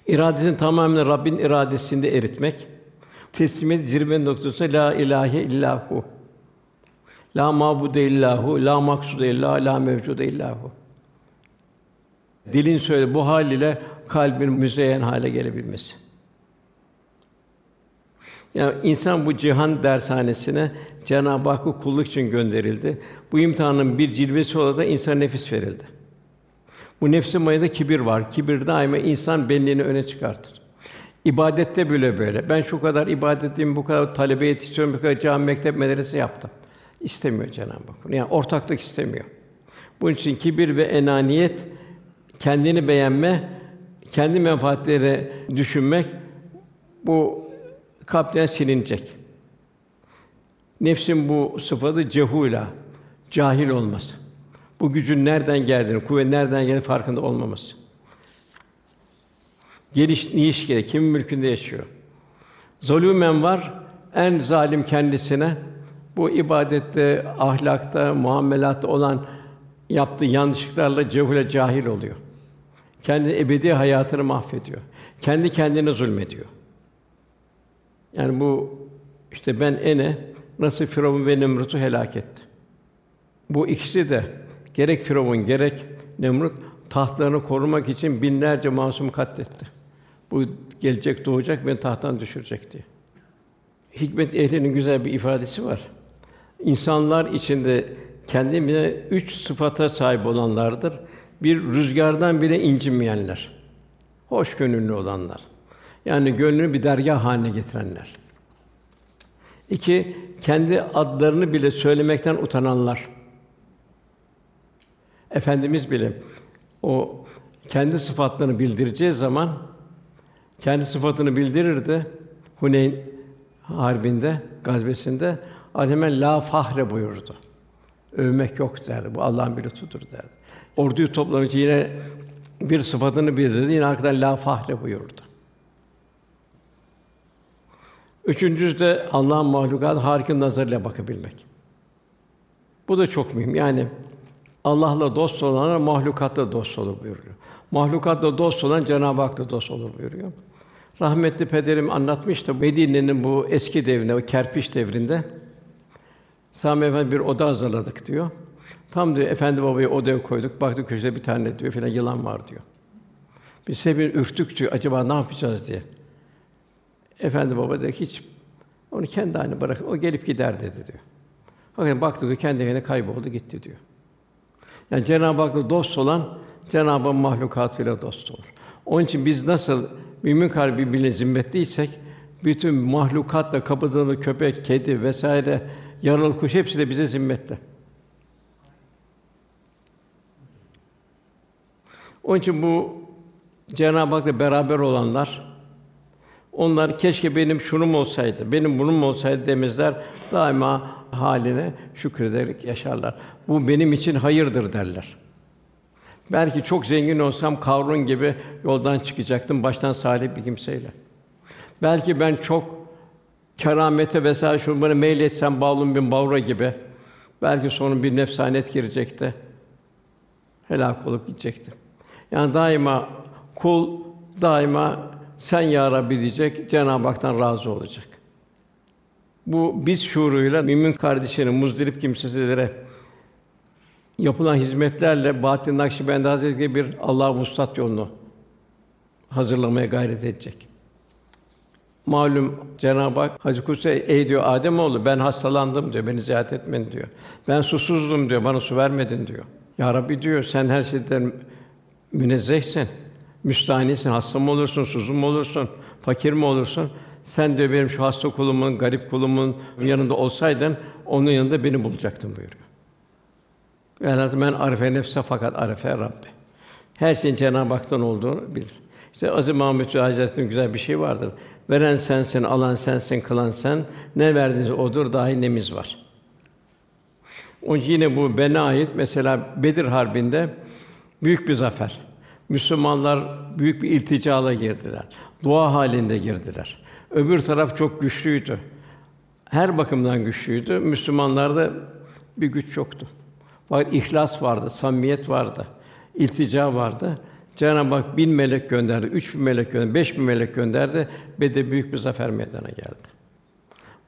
İradesini tamamen Rabbin iradesinde eritmek. Teslimiyet zirve noktası la ilahe illahu. La mabude illahu, la maksude illahu, la mevcude illahu. Dilin söyle bu hal ile kalbin müzeyyen hale gelebilmesi. Yani insan bu cihan dershanesine Cenab-ı Hakk'a kulluk için gönderildi. Bu imtihanın bir cilvesi olarak da insan nefis verildi. Bu nefsin mayada kibir var. Kibir daima insan benliğini öne çıkartır. İbadette bile böyle. Ben şu kadar ibadet edeyim, bu kadar talebe yetiştiriyorum, bu kadar cami, mektep, medrese yaptım. İstemiyor Cenab-ı Hak. Yani ortaklık istemiyor. Bunun için kibir ve enaniyet, kendini beğenme, kendi menfaatleri düşünmek bu kalpten silinecek. Nefsin bu sıfatı cehula, cahil olması. Bu gücün nereden geldiğini, kuvvet nereden geldiğini farkında olmaması. Geliş niş gerek, kimin mülkünde yaşıyor. Zulümen var, en zalim kendisine bu ibadette, ahlakta, muamelatta olan yaptığı yanlışlıklarla cehule cahil oluyor. Kendi ebedi hayatını mahvediyor. Kendi kendine zulmediyor. Yani bu işte ben ene nasıl Firavun ve Nemrut'u helak etti. Bu ikisi de gerek Firavun gerek Nemrut tahtlarını korumak için binlerce masum katletti. Bu gelecek doğacak beni tahttan düşürecek diye. Hikmet ehlinin güzel bir ifadesi var. İnsanlar içinde kendine üç sıfata sahip olanlardır. Bir rüzgardan bile incinmeyenler. Hoş gönüllü olanlar. Yani gönlünü bir dergah haline getirenler. İki, kendi adlarını bile söylemekten utananlar. Efendimiz bile o kendi sıfatlarını bildireceği zaman kendi sıfatını bildirirdi. Huneyn harbinde, gazvesinde hemen la fahre buyurdu. Övmek yok derdi. Bu Allah'ın bir lütfudur derdi. Orduyu toplamak için yine bir sıfatını bildirdi. Yine arkadan la fahre buyurdu. Üçüncüsü de Allah'ın mahlukat harika nazarıyla bakabilmek. Bu da çok mühim. Yani Allah'la dost olanlar mahlukatla dost olur buyuruyor. Mahlukatla dost olan Cenab-ı Hak'la dost olur buyuruyor. Rahmetli pederim anlatmıştı. Medine'nin bu eski devrinde, o kerpiç devrinde Sami Efendi bir oda hazırladık diyor. Tam diyor efendi babayı odaya koyduk. Baktık köşede bir tane diyor filan yılan var diyor. Biz hepimiz ürktük diyor. Acaba ne yapacağız diye. Efendi baba dedi hiç onu kendi haline bırak. O gelip gider dedi diyor. Bakın baktık kendi kendine kayboldu gitti diyor. Yani Cenab-ı Hak'la dost olan Cenab-ı Hak mahlukatıyla dost olur. Onun için biz nasıl mümin kalbi birbirine zimmetliysek bütün mahlukatla kapıdığında köpek, kedi vesaire yaralı kuş hepsi de bize zimmette. Onun için bu Cenab-ı Hak'la beraber olanlar onlar keşke benim şunum olsaydı, benim bunum olsaydı demezler. Daima haline şükrederek yaşarlar. Bu benim için hayırdır derler. Belki çok zengin olsam Karun gibi yoldan çıkacaktım baştan salih bir kimseyle. Belki ben çok keramete vesaire şunlara meyletsem Bağlum bin Bavra gibi belki sonun bir nefsanet girecekti. Helak olup gidecekti. Yani daima kul daima sen ya Rabbi diyecek, Cenab-ı Hak'tan razı olacak. Bu biz şuuruyla mümin kardeşlerin muzdarip kimselere yapılan hizmetlerle Bahattin Nakşibendi Hazretleri bir Allah vuslat yolunu hazırlamaya gayret edecek. Malum Cenab-ı Hak Hazreti Kutsi ey diyor Adem oğlu ben hastalandım diyor. Beni ziyaret etmedin diyor. Ben susuzdum diyor. Bana su vermedin diyor. Ya Rabbi diyor sen her şeyden münezzehsin. Müstahnisin, hasta mı olursun, susuz mu olursun, fakir mi olursun? Sen diyor benim şu hasta kulumun, garip kulumun yanında olsaydın onun yanında beni bulacaktın buyuruyor. Velhâsıl men arife nefse fakat arife Rabbi. Her şeyin Cenab-ı Hak'tan olduğunu bilir. İşte Aziz Mahmud Hazretleri'nin güzel bir şey vardır. Veren sensin, alan sensin, kılan sen. Ne verdiniz odur, dahi nemiz var. Onun için yine bu bana ait mesela Bedir Harbi'nde büyük bir zafer. Müslümanlar büyük bir ilticala girdiler. Dua halinde girdiler. Öbür taraf çok güçlüydü. Her bakımdan güçlüydü. Müslümanlarda bir güç yoktu. Fakat ihlas vardı, samimiyet vardı, iltica vardı. Cenab-ı Hak bin melek gönderdi, üç bin melek gönderdi, beş bin melek gönderdi. Bedir büyük bir zafer meydana geldi.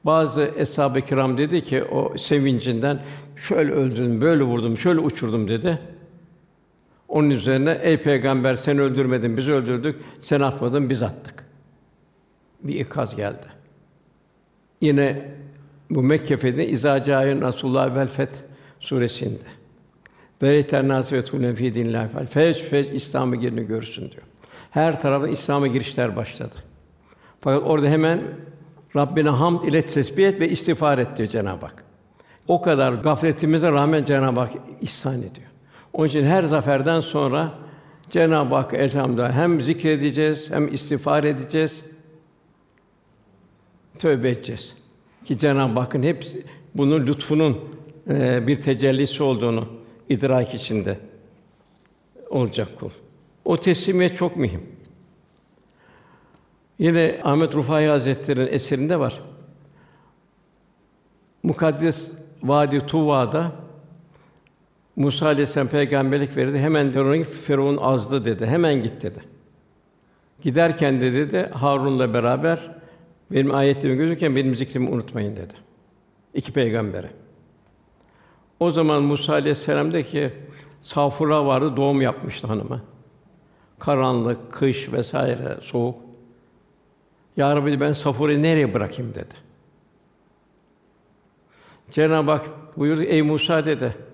Bazı eshab-ı kiram dedi ki o sevincinden şöyle öldürdüm, böyle vurdum, şöyle uçurdum dedi. Onun üzerine ey peygamber sen öldürmedin, biz öldürdük. Sen atmadın, biz attık. Bir ikaz geldi. Yine bu Mekke fethinde İzacâ Rasulullah vel Feth suresinde. Ve eternâsî fî dinillâhi fez fez İslam'a girini görürsün diyor. Her tarafta İslam'a girişler başladı. Fakat orada hemen Rabbine hamd ile tesbih ve istiğfar et diyor Cenab-ı Hak. O kadar gafletimize rağmen Cenab-ı Hak ihsan ediyor. Onun için her zaferden sonra Cenab-ı Hak elhamdülillah hem zikredeceğiz, hem istiğfar edeceğiz, tövbe edeceğiz. Ki Cenab-ı Hakk'ın hep bunun lütfunun e, bir tecellisi olduğunu idrak içinde olacak kul. O teslimiyet çok mühim. Yine Ahmet Rufai Hazretleri'nin eserinde var. Mukaddes Vadi Tuva'da Musa aleyhisselam peygamberlik verildi. Hemen Firavun Firavun azdı dedi. Hemen git dedi. Giderken de dedi Harun'la beraber Benim ayetlerimi gözükürken benim zikrimi unutmayın dedi. İki peygambere. O zaman Musa aleyhisselam dedi ki Safura vardı, doğum yapmıştı hanıma. Karanlık, kış vesaire, soğuk. Ya Rabbi ben Safura'yı nereye bırakayım dedi. Cenab-ı Hak buyurdu, ey Musa dedi.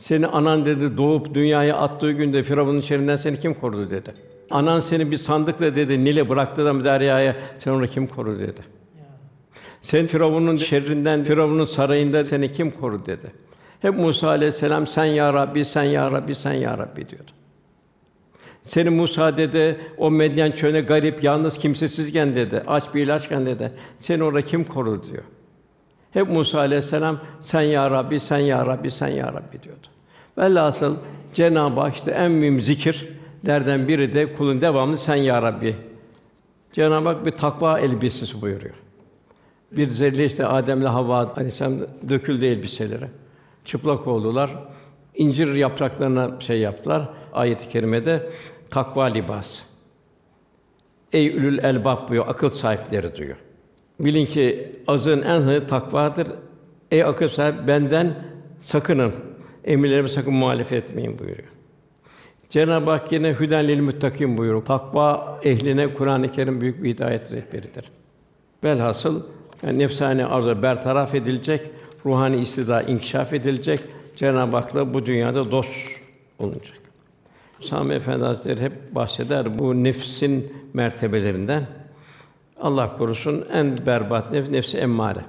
Seni anan dedi doğup dünyaya attığı günde Firavun'un şerrinden seni kim korudu dedi. Anan seni bir sandıkla dedi Nil'e bıraktı da deryaya sen onu kim korudu dedi. Sen Firavun'un şerrinden Firavun'un sarayında seni kim korudu dedi. Hep Musa aleyhisselam sen ya Rabbi, sen ya Rabbi, sen ya Rabbi diyordu. Seni Musa dedi, o Medyen çölüne garip, yalnız, kimsesizken dedi, aç bir ilaçken dedi, seni orada kim korur diyor. Hep Musa aleyhisselam sen ya Rabbi, sen ya Rabbi, sen ya Rabbi diyordu. Velhasıl Cenab-ı Hak işte en mühim zikirlerden biri de kulun devamlı sen ya Rabbi. Cenab-ı Hak bir takva elbisesi buyuruyor. Bir zerre işte Adem'le Havva Aleyhisselam döküldü elbiseleri. Çıplak oldular. İncir yapraklarına şey yaptılar. Ayet-i kerimede takva libas. Ey ülül elbab buyuruyor, akıl sahipleri diyor. Bilin ki azın en hayırlı takvadır. Ey akıl sahibi benden sakının. Emirlerime sakın muhalefet etmeyin buyuruyor. Cenab-ı Hak yine hüden lil muttakin buyuruyor. Takva ehline Kur'an-ı Kerim büyük bir hidayet rehberidir. Velhasıl yani nefsani arzu bertaraf edilecek, ruhani istida inkişaf edilecek. Cenab-ı Hak'la bu dünyada dost olunacak. Sami Efendi Hazretleri hep bahseder bu nefsin mertebelerinden. Allah korusun en berbat nefs nefsi emmare.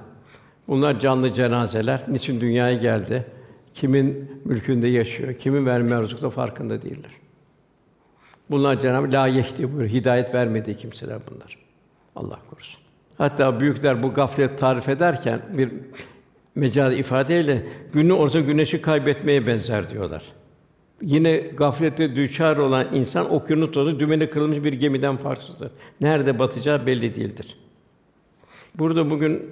Bunlar canlı cenazeler. Niçin dünyaya geldi? Kimin mülkünde yaşıyor? Kimin verme rızıkta farkında değiller. Bunlar Cenab-ı la yehdi buyuruyor. Hidayet vermediği kimseler bunlar. Allah korusun. Hatta büyükler bu gaflet tarif ederken bir mecaz ifadeyle günü orta güneşi kaybetmeye benzer diyorlar. Yine gaflete düşar olan insan okyanus tozu dümeni kırılmış bir gemiden farksızdır. Nerede batacağı belli değildir. Burada bugün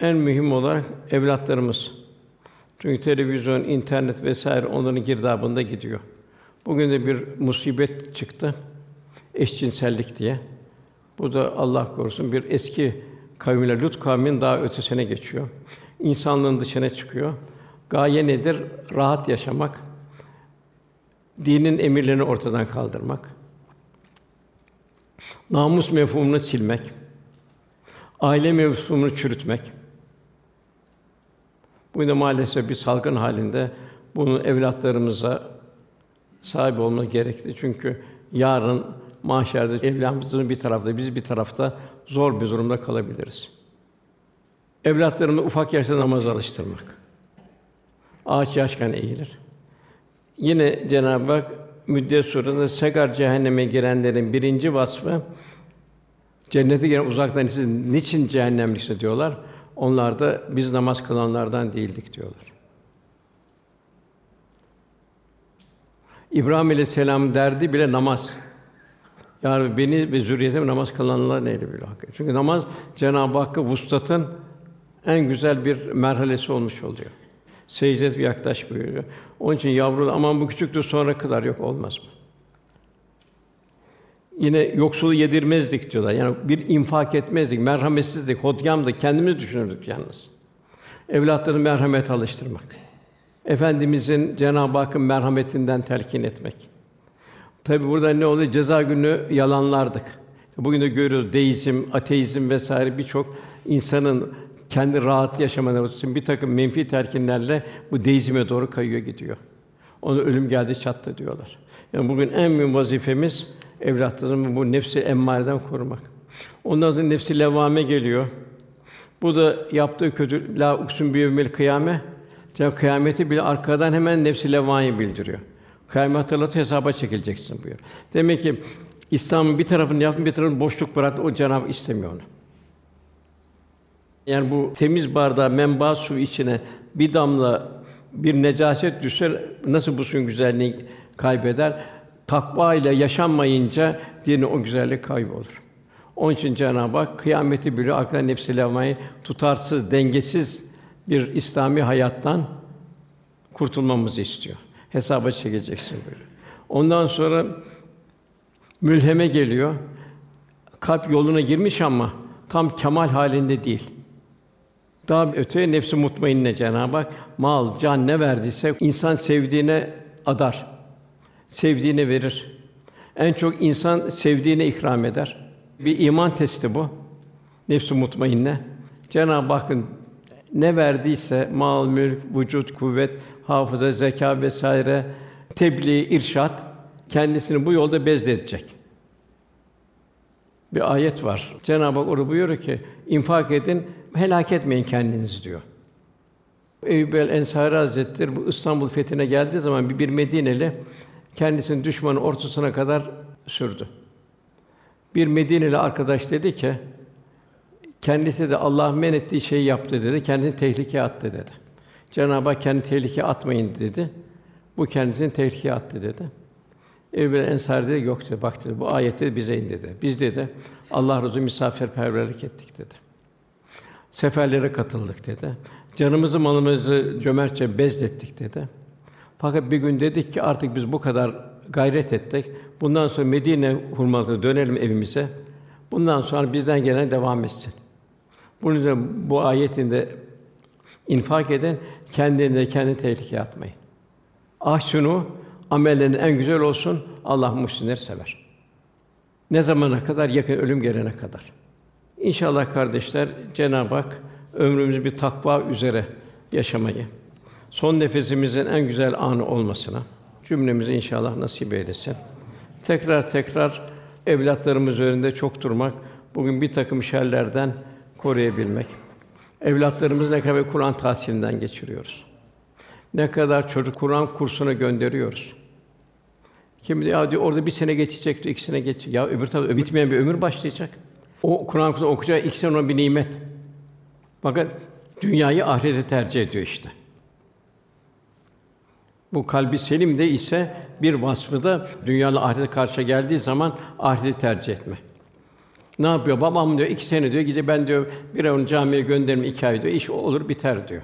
en mühim olarak evlatlarımız. Çünkü televizyon, internet vesaire onların girdabında gidiyor. Bugün de bir musibet çıktı. Eşcinsellik diye. Bu da Allah korusun bir eski kavimler Lut kavminin daha ötesine geçiyor. İnsanlığın dışına çıkıyor. Gaye nedir? Rahat yaşamak. Dinin emirlerini ortadan kaldırmak. Namus mefhumunu silmek. Aile mefhumunu çürütmek. Bu da maalesef bir salgın halinde bunu evlatlarımıza sahip olma gerekli. Çünkü yarın mahşerde evlatımızın bir tarafta, biz bir tarafta zor bir durumda kalabiliriz. Evlatlarımı ufak yaşta namaz alıştırmak. Ağaç yaşken eğilir. Yine Cenab-ı Hak Müddet Suresi'nde Segar cehenneme girenlerin birinci vasfı cennete giren uzaktan siz niçin cehennemlikse diyorlar. Onlar da biz namaz kılanlardan değildik diyorlar. İbrahim Aleyhisselam derdi bile namaz. Yani beni ve zürriyetimi namaz kılanlar neyle bile hakkı. Çünkü namaz Cenab-ı Hakk'a vuslatın en güzel bir merhalesi olmuş oluyor. Secdet bir yaklaş buyuruyor. Onun için yavru aman bu küçüktür sonra kadar yok olmaz mı? Yine yoksulu yedirmezdik diyorlar. Yani bir infak etmezdik, merhametsizdik, hodgamdık, kendimiz düşünürdük yalnız. Evlatları merhamet alıştırmak. Efendimizin Cenab-ı Hakk'ın merhametinden telkin etmek. Tabi burada ne oluyor? Ceza günü yalanlardık. Bugün de görüyoruz deizm, ateizm vesaire birçok insanın kendi rahat yaşamaları için bir takım menfi telkinlerle bu deizme doğru kayıyor gidiyor. Ona ölüm geldi çattı diyorlar. Yani bugün en mühim vazifemiz evlatlarımızı bu nefsi emmareden korumak. Ondan sonra nefsi levvame geliyor. Bu da yaptığı kötü la uksun bi yevmil kıyame. Cenab kıyameti bile arkadan hemen nefsi levvame bildiriyor. Kıyamet hatırlatı hesaba çekileceksin buyuruyor. Demek ki İslam'ın bir tarafını yaptın, bir tarafını boşluk bıraktı. O Cenab-ı istemiyor onu. Yani bu temiz bardağa menba su içine bir damla bir necaset düşse nasıl bu suyun güzelliğini kaybeder? Takva ile yaşanmayınca dinin o güzellik kaybolur. Onun için Cenab-ı Hak kıyameti bile akla nefsi levmayı tutarsız, dengesiz bir İslami hayattan kurtulmamızı istiyor. Hesaba çekeceksin böyle. Ondan sonra mülheme geliyor. Kalp yoluna girmiş ama tam kemal halinde değil. Daha öte nefsi mutmainne Cenab-ı Hak mal, can ne verdiyse insan sevdiğine adar. Sevdiğine verir. En çok insan sevdiğine ikram eder. Bir iman testi bu. Nefsi mutmainne. Cenab-ı Hakk'ın ne verdiyse mal, mülk, vücut, kuvvet, hafıza, zeka vesaire, tebliğ, irşat kendisini bu yolda bezledecek. Bir ayet var. Cenab-ı Hak orada buyuruyor ki infak edin, helak etmeyin kendinizi diyor. Eyyub el Ensari Hazretleri bu İstanbul fethine geldiği zaman bir, bir Medineli kendisini düşmanın ortasına kadar sürdü. Bir Medineli arkadaş dedi ki kendisi de Allah men ettiği şeyi yaptı dedi. Kendini tehlikeye attı dedi. Cenab-ı Hak kendi tehlikeye atmayın dedi. Bu kendisini tehlikeye attı dedi. Ebu Ensar dedi yok dedi. Bak dedi bu ayette bize indi dedi. Biz dedi Allah razı misafirperverlik ettik dedi. Seferlere katıldık dedi. Canımızı malımızı cömertçe bezlettik dedi. Fakat bir gün dedik ki artık biz bu kadar gayret ettik. Bundan sonra Medine hurmalığı dönelim evimize. Bundan sonra bizden gelen devam etsin. Bunun yüzden bu ayetinde infak eden kendini kendi tehlikeye atmayın. Ah şunu amellerin en güzel olsun. Allah muhsinleri sever. Ne zamana kadar? Yakın ölüm gelene kadar. İnşallah kardeşler Cenab-ı Hak ömrümüzü bir takva üzere yaşamayı, son nefesimizin en güzel anı olmasına cümlemizi inşallah nasip eylesin. Tekrar tekrar evlatlarımız üzerinde çok durmak, bugün bir takım şerlerden koruyabilmek. Evlatlarımızı ne kadar Kur'an tahsilinden geçiriyoruz. Ne kadar çocuk Kur'an kursuna gönderiyoruz. Kim ya diyor orada bir sene geçecek diyor, iki sene geçecek. Ya öbür tarafta bitmeyen bir ömür başlayacak. O Kur'an kursunu okuyacağı iki sene ona bir nimet. Fakat dünyayı ahirete tercih ediyor işte. Bu kalbi selim de ise bir vasfı da dünyalı ahirete karşı geldiği zaman ahireti tercih etme. Ne yapıyor? Babam diyor iki sene diyor gide ben diyor bir onu camiye gönderim iki ay diyor. iş olur biter diyor.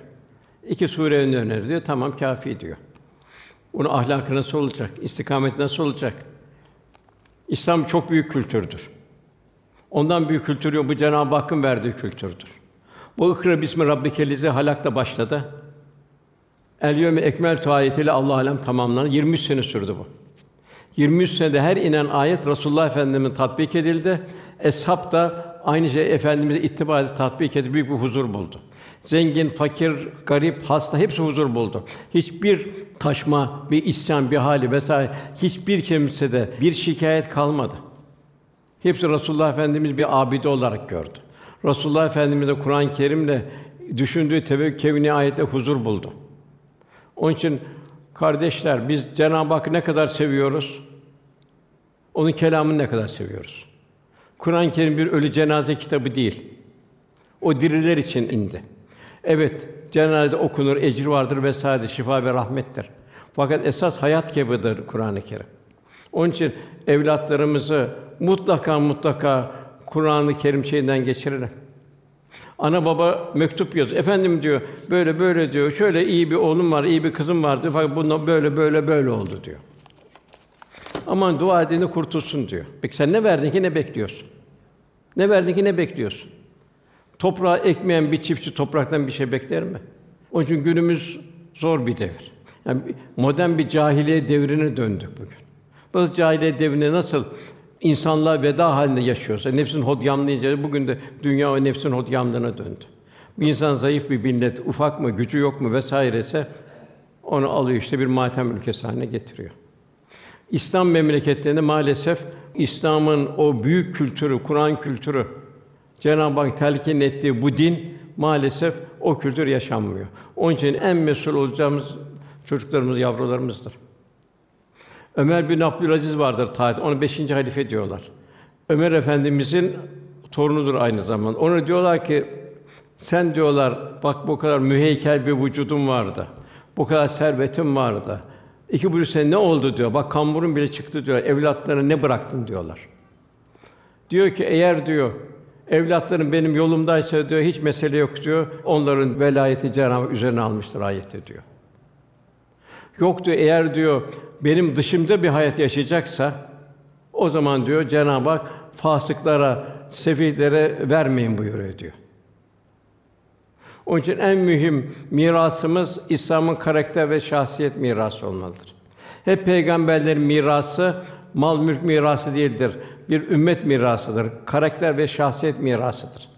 İki sure öner diyor. Tamam kafi diyor. Onun ahlakı nasıl olacak? İstikamet nasıl olacak? İslam çok büyük kültürdür. Ondan büyük kültür yok. Bu Cenab-ı Hakk'ın verdiği kültürdür. Bu ikra bismi rabbikelize halakla başladı. El yevme ekmeltu ayetiyle Allah alem tamamlandı. 23 sene sürdü bu. 23 senede her inen ayet Resulullah Efendimiz'in tatbik edildi. Eshab da aynı şey efendimize ittiba edip tatbik edip büyük bir huzur buldu. Zengin, fakir, garip, hasta hepsi huzur buldu. Hiçbir taşma, bir isyan, bir hali vesaire hiçbir kimsede bir şikayet kalmadı. Hepsi Resulullah Efendimiz bir abide olarak gördü. Resulullah Efendimiz de Kur'an-ı Kerim'le düşündüğü tevekkül ayette huzur buldu. Onun için kardeşler biz Cenab-ı Hakk'ı ne kadar seviyoruz? Onun kelamını ne kadar seviyoruz? Kur'an-ı Kerim bir ölü cenaze kitabı değil. O diriler için indi. Evet, cenaze okunur, ecir vardır vesaire, şifa ve rahmettir. Fakat esas hayat kitabıdır Kur'an-ı Kerim. Onun için evlatlarımızı mutlaka mutlaka Kur'an-ı Kerim şeyinden geçirelim. Ana baba mektup yazıyor. Efendim diyor, böyle böyle diyor. Şöyle iyi bir oğlum var, iyi bir kızım var diyor. Fakat bundan böyle böyle böyle oldu diyor. Aman dua edin kurtulsun diyor. Peki sen ne verdin ki ne bekliyorsun? Ne verdin ki ne bekliyorsun? Toprağı ekmeyen bir çiftçi topraktan bir şey bekler mi? Onun için günümüz zor bir devir. Yani modern bir cahiliye devrine döndük bugün. Bu cahiliye devrinde nasıl insanlar veda halinde yaşıyorsa, nefsin hodyamlığı bugün de dünya o nefsin hodyamlığına döndü. Bir insan zayıf bir millet, ufak mı, gücü yok mu vesairese onu alıyor işte bir matem ülkesi haline getiriyor. İslam memleketlerinde maalesef İslam'ın o büyük kültürü, Kur'an kültürü, Cenab-ı Hak telkin ettiği bu din maalesef o kültür yaşanmıyor. Onun için en mesul olacağımız çocuklarımız, yavrularımızdır. Ömer bin Abdülaziz vardır tarih. Onu beşinci halife diyorlar. Ömer Efendimizin torunudur aynı zamanda. Ona diyorlar ki sen diyorlar bak bu kadar müheykel bir vücudun vardı. Bu kadar servetin vardı. İki buçuk sene ne oldu diyor. Bak kamburun bile çıktı diyor. Evlatlarına ne bıraktın diyorlar. Diyor ki eğer diyor evlatlarım benim yolumdaysa diyor hiç mesele yok diyor. Onların velayeti Cenab-ı üzerine almıştır ayette diyor. Yok diyor eğer diyor benim dışımda bir hayat yaşayacaksa o zaman diyor Cenab-ı Hak fasıklara, sefihlere vermeyin buyuruyor diyor. Onun için en mühim mirasımız İslam'ın karakter ve şahsiyet mirası olmalıdır. Hep peygamberlerin mirası mal mülk mirası değildir. Bir ümmet mirasıdır. Karakter ve şahsiyet mirasıdır.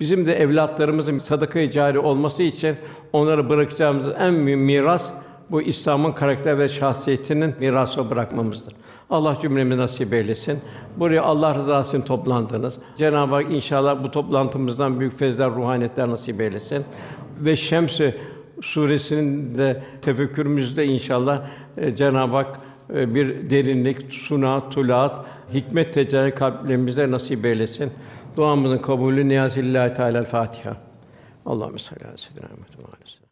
Bizim de evlatlarımızın sadaka-i cari olması için onları bırakacağımız en mühim miras bu İslam'ın karakter ve şahsiyetinin mirası bırakmamızdır. Allah cümlemize nasip eylesin. Buraya Allah rızası için toplandınız. Cenab-ı Hak inşallah bu toplantımızdan büyük fezler, ruhaniyetler nasip eylesin. Ve Şems suresinin de tefekkürümüzde inşallah e, Cenab-ı Hak e, bir derinlik, suna, tulat, hikmet tecelli kalplerimize nasip eylesin. Duamızın kabulü niyaz Teala Fatiha. Allahumme salli ala seyyidina Muhammed.